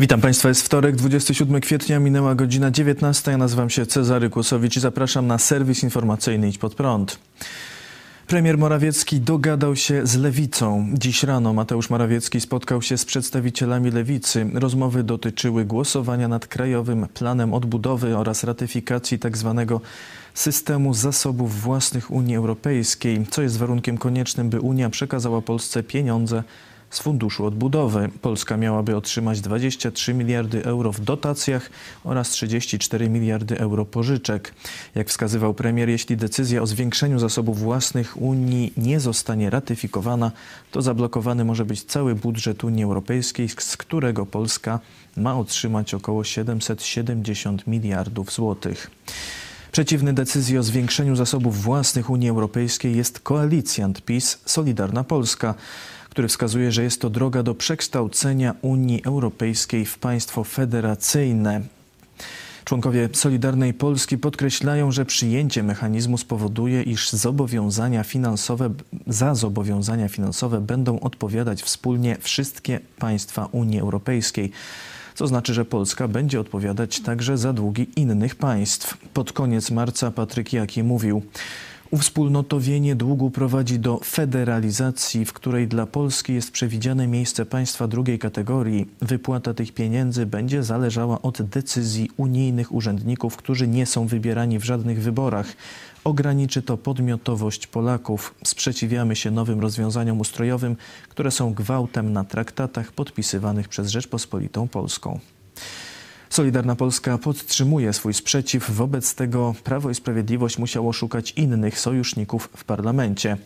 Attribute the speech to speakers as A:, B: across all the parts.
A: Witam Państwa, jest wtorek, 27 kwietnia, minęła godzina 19. Ja nazywam się Cezary Kłosowicz i zapraszam na serwis informacyjny Idź Pod Prąd. Premier Morawiecki dogadał się z Lewicą. Dziś rano Mateusz Morawiecki spotkał się z przedstawicielami Lewicy. Rozmowy dotyczyły głosowania nad Krajowym Planem Odbudowy oraz ratyfikacji tzw. Tak systemu zasobów własnych Unii Europejskiej, co jest warunkiem koniecznym, by Unia przekazała Polsce pieniądze z Funduszu Odbudowy. Polska miałaby otrzymać 23 miliardy euro w dotacjach oraz 34 miliardy euro pożyczek. Jak wskazywał premier, jeśli decyzja o zwiększeniu zasobów własnych Unii nie zostanie ratyfikowana, to zablokowany może być cały budżet Unii Europejskiej, z którego Polska ma otrzymać około 770 miliardów złotych. Przeciwny decyzji o zwiększeniu zasobów własnych Unii Europejskiej jest koalicjant PiS Solidarna Polska który wskazuje, że jest to droga do przekształcenia Unii Europejskiej w państwo federacyjne. Członkowie Solidarnej Polski podkreślają, że przyjęcie mechanizmu spowoduje, iż zobowiązania finansowe, za zobowiązania finansowe będą odpowiadać wspólnie wszystkie państwa Unii Europejskiej co znaczy, że Polska będzie odpowiadać także za długi innych państw. Pod koniec marca Patryk Jaki mówił: Uwspólnotowienie długu prowadzi do federalizacji, w której dla Polski jest przewidziane miejsce państwa drugiej kategorii. Wypłata tych pieniędzy będzie zależała od decyzji unijnych urzędników, którzy nie są wybierani w żadnych wyborach. Ograniczy to podmiotowość Polaków. Sprzeciwiamy się nowym rozwiązaniom ustrojowym, które są gwałtem na traktatach podpisywanych przez Rzeczpospolitą Polską. Solidarna Polska podtrzymuje swój sprzeciw. Wobec tego Prawo i Sprawiedliwość musiało szukać innych sojuszników w parlamencie.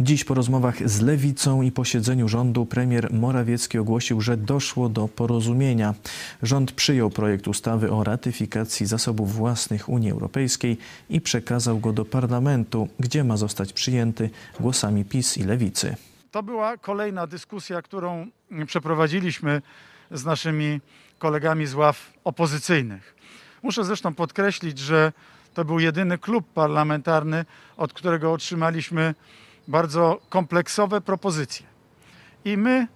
A: Dziś po rozmowach z Lewicą i posiedzeniu rządu premier Morawiecki ogłosił, że doszło do porozumienia. Rząd przyjął projekt ustawy o ratyfikacji zasobów własnych Unii Europejskiej i przekazał go do parlamentu, gdzie ma zostać przyjęty głosami PiS i Lewicy.
B: To była kolejna dyskusja, którą przeprowadziliśmy z naszymi kolegami z ław opozycyjnych. Muszę zresztą podkreślić, że to był jedyny klub parlamentarny, od którego otrzymaliśmy bardzo kompleksowe propozycje. I my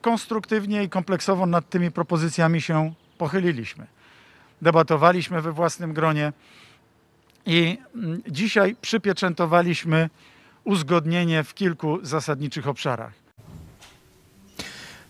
B: konstruktywnie i kompleksowo nad tymi propozycjami się pochyliliśmy. Debatowaliśmy we własnym gronie i mm, dzisiaj przypieczętowaliśmy uzgodnienie w kilku zasadniczych obszarach.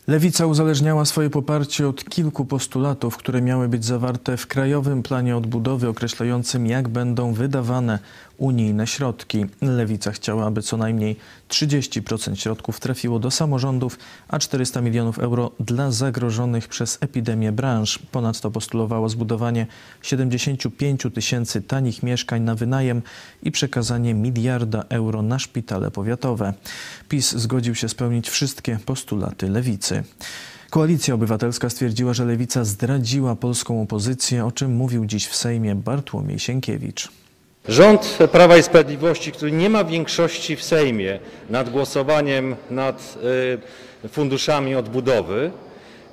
A: Lewica uzależniała swoje poparcie od kilku postulatów, które miały być zawarte w Krajowym Planie Odbudowy określającym, jak będą wydawane unijne środki. Lewica chciała, aby co najmniej 30% środków trafiło do samorządów, a 400 milionów euro dla zagrożonych przez epidemię branż. Ponadto postulowała zbudowanie 75 tysięcy tanich mieszkań na wynajem i przekazanie miliarda euro na szpitale powiatowe. PiS zgodził się spełnić wszystkie postulaty lewicy. Koalicja Obywatelska stwierdziła, że lewica zdradziła polską opozycję, o czym mówił dziś w Sejmie Bartłomiej Sienkiewicz.
C: Rząd Prawa i Sprawiedliwości, który nie ma większości w Sejmie nad głosowaniem nad e, funduszami odbudowy,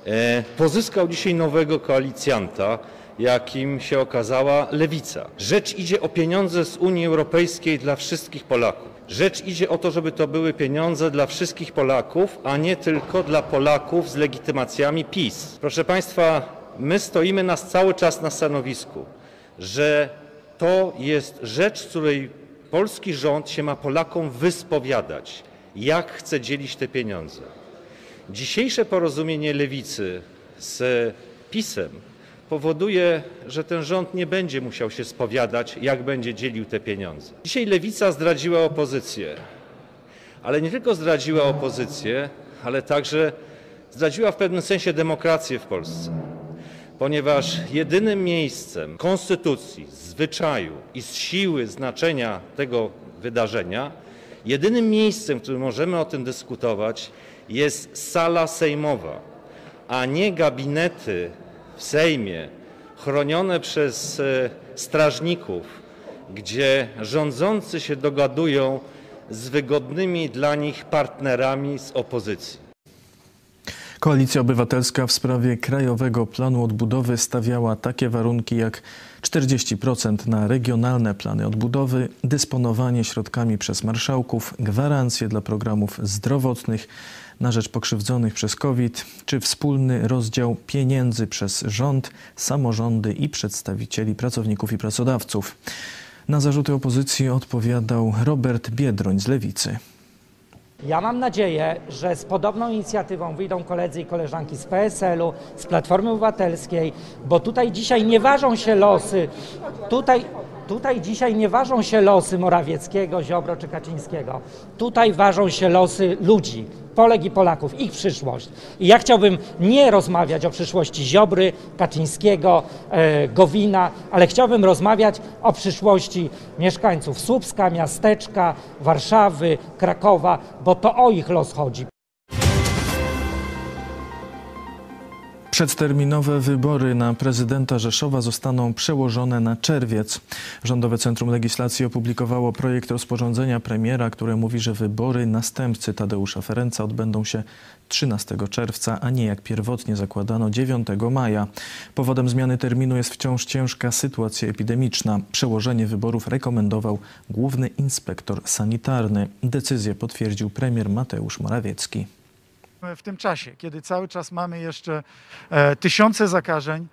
C: e, pozyskał dzisiaj nowego koalicjanta, jakim się okazała lewica. Rzecz idzie o pieniądze z Unii Europejskiej dla wszystkich Polaków. Rzecz idzie o to, żeby to były pieniądze dla wszystkich Polaków, a nie tylko dla Polaków z legitymacjami PiS. Proszę Państwa, my stoimy nas cały czas na stanowisku, że to jest rzecz, której polski rząd się ma Polakom wyspowiadać, jak chce dzielić te pieniądze. Dzisiejsze porozumienie lewicy z PiSem powoduje, że ten rząd nie będzie musiał się spowiadać, jak będzie dzielił te pieniądze. Dzisiaj lewica zdradziła opozycję, ale nie tylko zdradziła opozycję, ale także zdradziła w pewnym sensie demokrację w Polsce ponieważ jedynym miejscem konstytucji, zwyczaju i siły znaczenia tego wydarzenia, jedynym miejscem, w którym możemy o tym dyskutować, jest sala sejmowa, a nie gabinety w Sejmie chronione przez e, strażników, gdzie rządzący się dogadują z wygodnymi dla nich partnerami z opozycji.
A: Koalicja Obywatelska w sprawie Krajowego Planu Odbudowy stawiała takie warunki jak 40% na regionalne plany odbudowy, dysponowanie środkami przez marszałków, gwarancje dla programów zdrowotnych na rzecz pokrzywdzonych przez COVID, czy wspólny rozdział pieniędzy przez rząd, samorządy i przedstawicieli pracowników i pracodawców. Na zarzuty opozycji odpowiadał Robert Biedroń z Lewicy.
D: Ja mam nadzieję, że z podobną inicjatywą wyjdą koledzy i koleżanki z PSL-u, z Platformy Obywatelskiej, bo tutaj dzisiaj nie ważą się losy, tutaj, tutaj dzisiaj nie ważą się losy Morawieckiego, Ziobro czy Kaczyńskiego. Tutaj ważą się losy ludzi, Polek i Polaków, ich przyszłość. I ja chciałbym nie rozmawiać o przyszłości Ziobry, Kaczyńskiego, e, Gowina, ale chciałbym rozmawiać o przyszłości mieszkańców Słupska, miasteczka, Warszawy, Krakowa, bo to o ich los chodzi.
A: Przedterminowe wybory na prezydenta Rzeszowa zostaną przełożone na czerwiec. Rządowe Centrum Legislacji opublikowało projekt rozporządzenia premiera, które mówi, że wybory następcy Tadeusza Ferenca odbędą się 13 czerwca, a nie jak pierwotnie zakładano 9 maja. Powodem zmiany terminu jest wciąż ciężka sytuacja epidemiczna. Przełożenie wyborów rekomendował główny inspektor sanitarny. Decyzję potwierdził premier Mateusz Morawiecki
B: w tym czasie, kiedy cały czas mamy jeszcze e, tysiące zakażeń,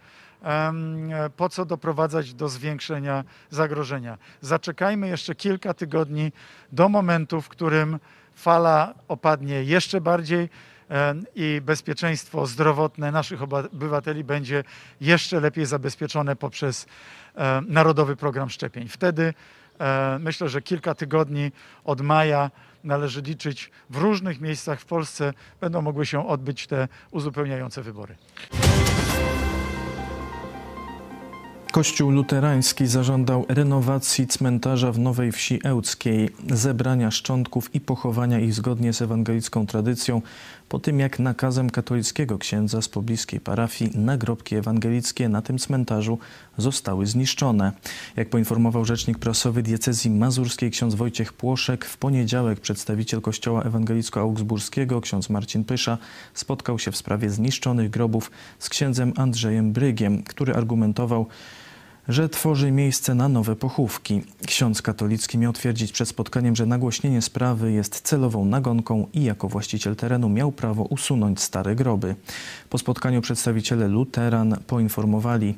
B: po co doprowadzać do zwiększenia zagrożenia. Zaczekajmy jeszcze kilka tygodni do momentu, w którym fala opadnie jeszcze bardziej i bezpieczeństwo zdrowotne naszych obywateli będzie jeszcze lepiej zabezpieczone poprzez Narodowy Program Szczepień. Wtedy e, myślę, że kilka tygodni od maja należy liczyć w różnych miejscach w Polsce będą mogły się odbyć te uzupełniające wybory.
A: Kościół luterański zażądał renowacji cmentarza w Nowej Wsi Ełckiej, zebrania szczątków i pochowania ich zgodnie z ewangelicką tradycją, po tym jak nakazem katolickiego księdza z pobliskiej parafii nagrobki ewangelickie na tym cmentarzu zostały zniszczone. Jak poinformował rzecznik prasowy diecezji mazurskiej ksiądz Wojciech Płoszek, w poniedziałek przedstawiciel kościoła ewangelicko-augsburskiego ksiądz Marcin Pysza spotkał się w sprawie zniszczonych grobów z księdzem Andrzejem Brygiem, który argumentował, że tworzy miejsce na nowe pochówki. Ksiądz katolicki miał twierdzić przed spotkaniem, że nagłośnienie sprawy jest celową nagonką i jako właściciel terenu miał prawo usunąć stare groby. Po spotkaniu przedstawiciele luteran poinformowali,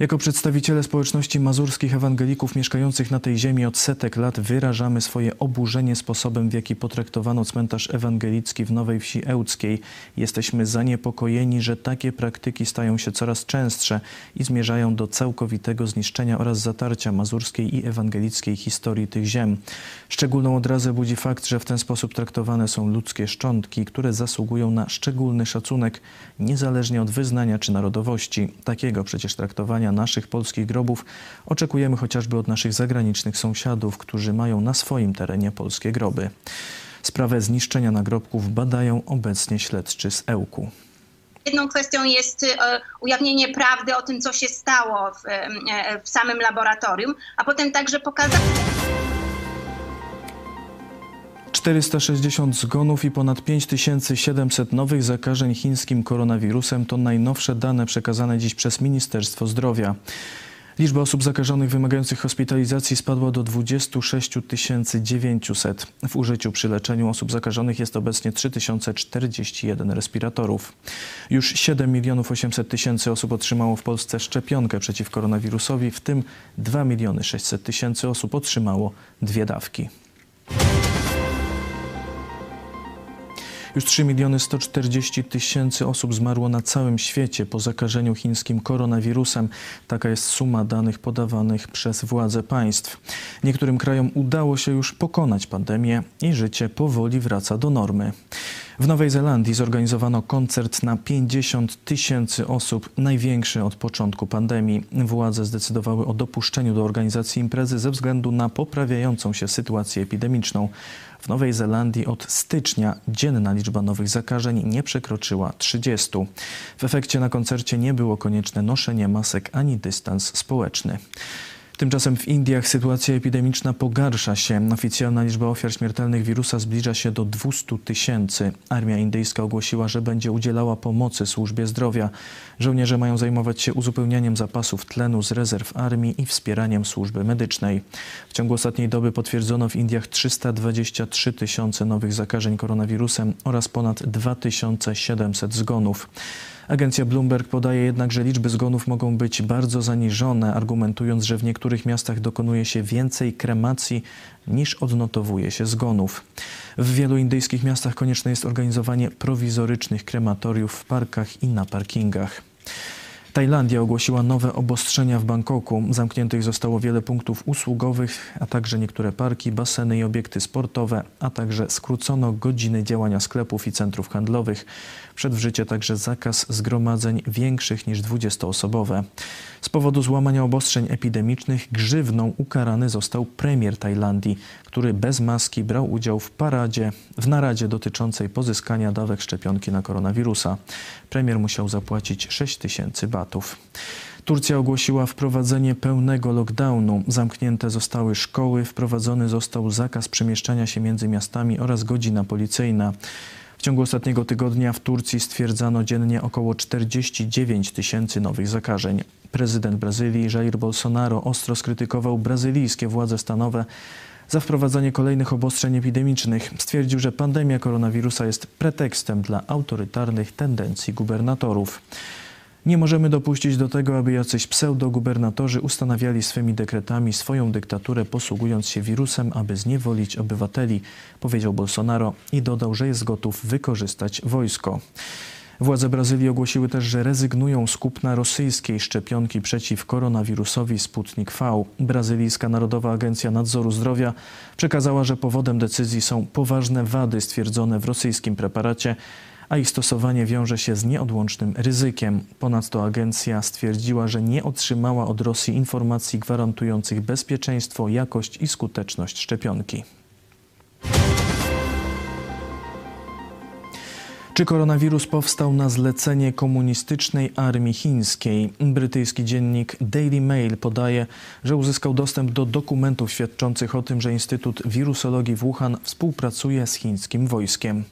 A: jako przedstawiciele społeczności mazurskich ewangelików mieszkających na tej ziemi od setek lat wyrażamy swoje oburzenie sposobem, w jaki potraktowano cmentarz ewangelicki w Nowej Wsi Ełckiej. Jesteśmy zaniepokojeni, że takie praktyki stają się coraz częstsze i zmierzają do całkowitego zniszczenia oraz zatarcia mazurskiej i ewangelickiej historii tych ziem. Szczególną odrazę budzi fakt, że w ten sposób traktowane są ludzkie szczątki, które zasługują na szczególny szacunek, niezależnie od wyznania czy narodowości. Takiego przecież traktowania naszych polskich grobów oczekujemy chociażby od naszych zagranicznych sąsiadów, którzy mają na swoim terenie polskie groby. Sprawę zniszczenia nagrobków badają obecnie śledczy z Ełku.
E: Jedną kwestią jest e, ujawnienie prawdy o tym, co się stało w, e, w samym laboratorium, a potem także pokazanie.
A: 460 zgonów i ponad 5700 nowych zakażeń chińskim koronawirusem to najnowsze dane przekazane dziś przez Ministerstwo Zdrowia. Liczba osób zakażonych wymagających hospitalizacji spadła do 26 900. W użyciu przy leczeniu osób zakażonych jest obecnie 3041 respiratorów. Już 7 milionów 800 tysięcy osób otrzymało w Polsce szczepionkę przeciw koronawirusowi, w tym 2 miliony 600 tysięcy osób otrzymało dwie dawki. Już 3 miliony 140 tysięcy osób zmarło na całym świecie po zakażeniu chińskim koronawirusem. Taka jest suma danych podawanych przez władze państw. Niektórym krajom udało się już pokonać pandemię i życie powoli wraca do normy. W Nowej Zelandii zorganizowano koncert na 50 tysięcy osób, największy od początku pandemii. Władze zdecydowały o dopuszczeniu do organizacji imprezy ze względu na poprawiającą się sytuację epidemiczną. W Nowej Zelandii od stycznia dzienna liczba nowych zakażeń nie przekroczyła 30. W efekcie na koncercie nie było konieczne noszenie masek ani dystans społeczny. Tymczasem w Indiach sytuacja epidemiczna pogarsza się. Oficjalna liczba ofiar śmiertelnych wirusa zbliża się do 200 tysięcy. Armia indyjska ogłosiła, że będzie udzielała pomocy służbie zdrowia. Żołnierze mają zajmować się uzupełnianiem zapasów tlenu z rezerw armii i wspieraniem służby medycznej. W ciągu ostatniej doby potwierdzono w Indiach 323 tysiące nowych zakażeń koronawirusem oraz ponad 2700 zgonów. Agencja Bloomberg podaje jednak, że liczby zgonów mogą być bardzo zaniżone, argumentując, że w niektórych miastach dokonuje się więcej kremacji niż odnotowuje się zgonów. W wielu indyjskich miastach konieczne jest organizowanie prowizorycznych krematoriów w parkach i na parkingach. Tajlandia ogłosiła nowe obostrzenia w Bangkoku. Zamkniętych zostało wiele punktów usługowych, a także niektóre parki, baseny i obiekty sportowe, a także skrócono godziny działania sklepów i centrów handlowych. Wszedł w życie także zakaz zgromadzeń większych niż 20-osobowe. Z powodu złamania obostrzeń epidemicznych grzywną ukarany został premier Tajlandii, który bez maski brał udział w paradzie, w naradzie dotyczącej pozyskania dawek szczepionki na koronawirusa. Premier musiał zapłacić 6 tysięcy batów. Turcja ogłosiła wprowadzenie pełnego lockdownu. Zamknięte zostały szkoły, wprowadzony został zakaz przemieszczania się między miastami oraz godzina policyjna. W ciągu ostatniego tygodnia w Turcji stwierdzano dziennie około 49 tysięcy nowych zakażeń. Prezydent Brazylii Jair Bolsonaro ostro skrytykował brazylijskie władze stanowe za wprowadzanie kolejnych obostrzeń epidemicznych. Stwierdził, że pandemia koronawirusa jest pretekstem dla autorytarnych tendencji gubernatorów. Nie możemy dopuścić do tego, aby jacyś pseudogubernatorzy ustanawiali swymi dekretami swoją dyktaturę, posługując się wirusem, aby zniewolić obywateli, powiedział Bolsonaro i dodał, że jest gotów wykorzystać wojsko. Władze Brazylii ogłosiły też, że rezygnują z kupna rosyjskiej szczepionki przeciw koronawirusowi Sputnik V. Brazylijska Narodowa Agencja Nadzoru Zdrowia przekazała, że powodem decyzji są poważne wady stwierdzone w rosyjskim preparacie, a ich stosowanie wiąże się z nieodłącznym ryzykiem. Ponadto agencja stwierdziła, że nie otrzymała od Rosji informacji gwarantujących bezpieczeństwo, jakość i skuteczność szczepionki. Czy koronawirus powstał na zlecenie komunistycznej armii chińskiej? Brytyjski dziennik Daily Mail podaje, że uzyskał dostęp do dokumentów świadczących o tym, że Instytut Wirusologii w Wuhan współpracuje z chińskim wojskiem.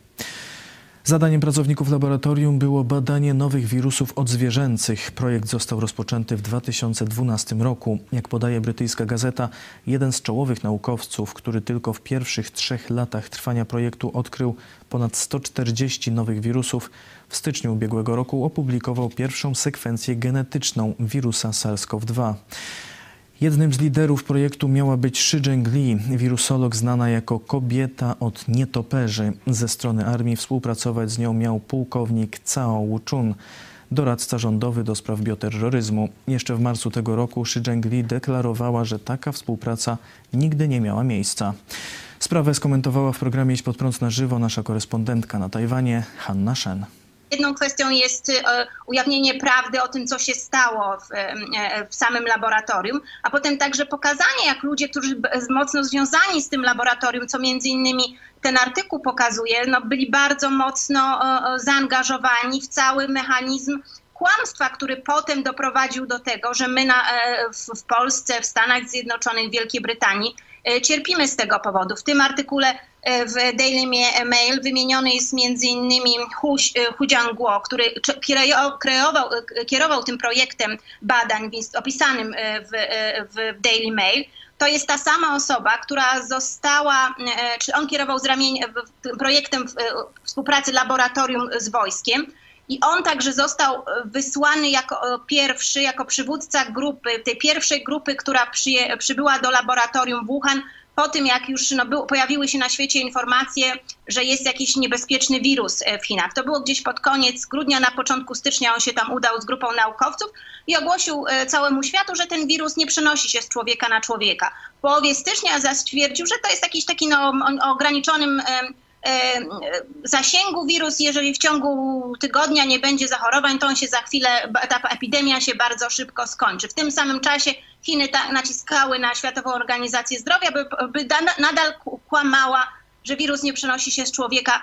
A: Zadaniem pracowników laboratorium było badanie nowych wirusów odzwierzęcych. Projekt został rozpoczęty w 2012 roku. Jak podaje brytyjska gazeta, jeden z czołowych naukowców, który tylko w pierwszych trzech latach trwania projektu odkrył ponad 140 nowych wirusów, w styczniu ubiegłego roku opublikował pierwszą sekwencję genetyczną wirusa SARS-CoV-2. Jednym z liderów projektu miała być Shi Zhengli, wirusolog znana jako kobieta od nietoperzy. Ze strony armii współpracować z nią miał pułkownik Cao Wu-chun, doradca rządowy do spraw bioterroryzmu. Jeszcze w marcu tego roku Shi Zhengli deklarowała, że taka współpraca nigdy nie miała miejsca. Sprawę skomentowała w programie Idź pod prąd na żywo nasza korespondentka na Tajwanie, Hanna Shen.
E: Jedną kwestią jest e, ujawnienie prawdy o tym, co się stało w, e, w, samym laboratorium, a potem także pokazanie, jak ludzie, którzy mocno związani z tym laboratorium, co między innymi ten artykuł pokazuje, no byli bardzo mocno e, zaangażowani w cały mechanizm kłamstwa, który potem doprowadził do tego, że my na, w, w Polsce, w Stanach Zjednoczonych, w Wielkiej Brytanii cierpimy z tego powodu. W tym artykule w Daily Mail wymieniony jest między Hu, Hu Jianguo, który kreował, kierował tym projektem badań opisanym w, w Daily Mail. To jest ta sama osoba, która została, czy on kierował z ramień, projektem współpracy laboratorium z wojskiem. I on także został wysłany jako pierwszy, jako przywódca grupy, tej pierwszej grupy, która przyje, przybyła do laboratorium Wuhan po tym, jak już no, był, pojawiły się na świecie informacje, że jest jakiś niebezpieczny wirus e, w Chinach. To było gdzieś pod koniec grudnia, na początku stycznia on się tam udał z grupą naukowców i ogłosił e, całemu światu, że ten wirus nie przenosi się z człowieka na człowieka. W połowie stycznia zaś stwierdził, że to jest jakiś taki no, ograniczonym zasięgu wirus, jeżeli w ciągu tygodnia nie będzie zachorowań, to on się za chwilę, ta epidemia się bardzo szybko skończy. W tym samym czasie Chiny naciskały na Światową Organizację Zdrowia, by, by nadal kłamała, że wirus nie przenosi się z człowieka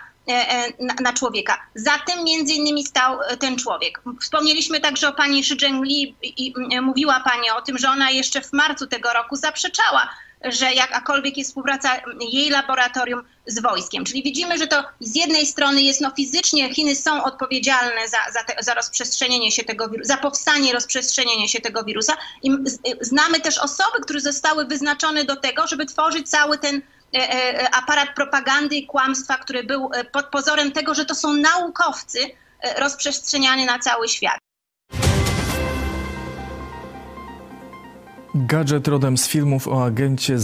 E: na, na człowieka. Za tym między innymi stał ten człowiek. Wspomnieliśmy także o pani Shi Zhengli i mówiła pani o tym, że ona jeszcze w marcu tego roku zaprzeczała że jakakolwiek jest współpraca jej laboratorium z wojskiem. Czyli widzimy, że to z jednej strony jest no fizycznie Chiny są odpowiedzialne za, za, te, za rozprzestrzenienie się tego wirusa, za powstanie rozprzestrzenienia się tego wirusa i znamy też osoby, które zostały wyznaczone do tego, żeby tworzyć cały ten e, e, aparat propagandy i kłamstwa, który był e, pod pozorem tego, że to są naukowcy rozprzestrzeniany na cały świat.
A: Gadżet rodem z filmów o agencie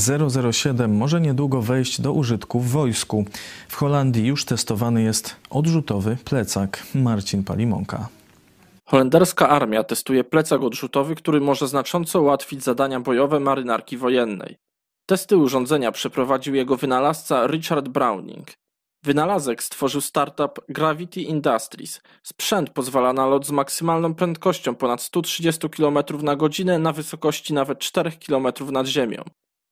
A: 007 może niedługo wejść do użytku w wojsku. W Holandii już testowany jest odrzutowy plecak. Marcin Palimonka.
F: Holenderska armia testuje plecak odrzutowy, który może znacząco ułatwić zadania bojowe marynarki wojennej. Testy urządzenia przeprowadził jego wynalazca Richard Browning. Wynalazek stworzył startup Gravity Industries. Sprzęt pozwala na lot z maksymalną prędkością ponad 130 km na godzinę na wysokości nawet 4 km nad ziemią.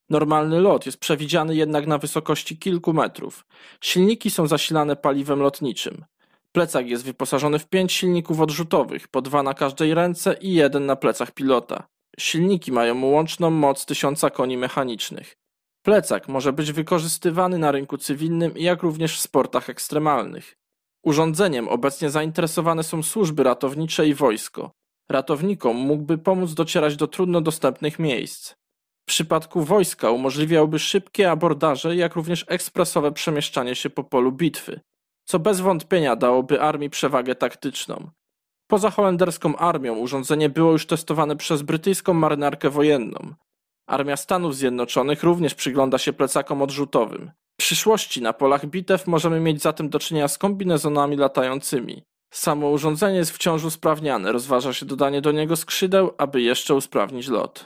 F: Normalny lot jest przewidziany jednak na wysokości kilku metrów. Silniki są zasilane paliwem lotniczym. Plecak jest wyposażony w pięć silników odrzutowych, po dwa na każdej ręce i jeden na plecach pilota. Silniki mają łączną moc 1000 koni mechanicznych. Plecak może być wykorzystywany na rynku cywilnym jak również w sportach ekstremalnych. Urządzeniem obecnie zainteresowane są służby ratownicze i wojsko. Ratownikom mógłby pomóc docierać do trudno dostępnych miejsc. W przypadku wojska umożliwiałby szybkie abordaże, jak również ekspresowe przemieszczanie się po polu bitwy, co bez wątpienia dałoby armii przewagę taktyczną. Poza holenderską armią urządzenie było już testowane przez brytyjską marynarkę wojenną. Armia Stanów Zjednoczonych również przygląda się plecakom odrzutowym. W przyszłości na polach bitew możemy mieć zatem do czynienia z kombinezonami latającymi. Samo urządzenie jest wciąż usprawniane, rozważa się dodanie do niego skrzydeł, aby jeszcze usprawnić lot.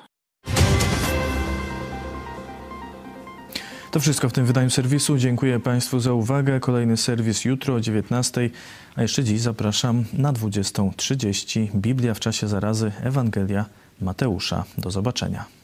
A: To wszystko w tym wydaniu serwisu. Dziękuję Państwu za uwagę. Kolejny serwis jutro o 19:00, a jeszcze dziś zapraszam na 20.30. Biblia w czasie zarazy, Ewangelia Mateusza. Do zobaczenia.